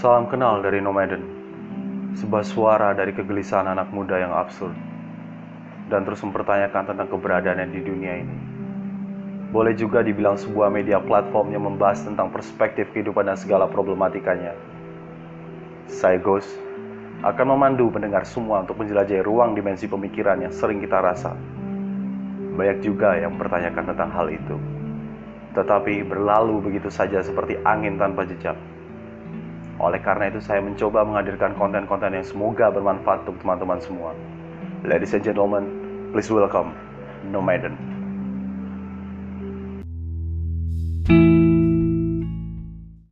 Salam kenal dari Nomaden, sebuah suara dari kegelisahan anak muda yang absurd dan terus mempertanyakan tentang keberadaannya di dunia ini. Boleh juga dibilang sebuah media platform yang membahas tentang perspektif kehidupan dan segala problematikanya. Saya Ghost akan memandu pendengar semua untuk menjelajahi ruang dimensi pemikiran yang sering kita rasa. Banyak juga yang mempertanyakan tentang hal itu. Tetapi berlalu begitu saja seperti angin tanpa jejak. Oleh karena itu saya mencoba menghadirkan konten-konten yang semoga bermanfaat untuk teman-teman semua. Ladies and gentlemen, please welcome Nomaden.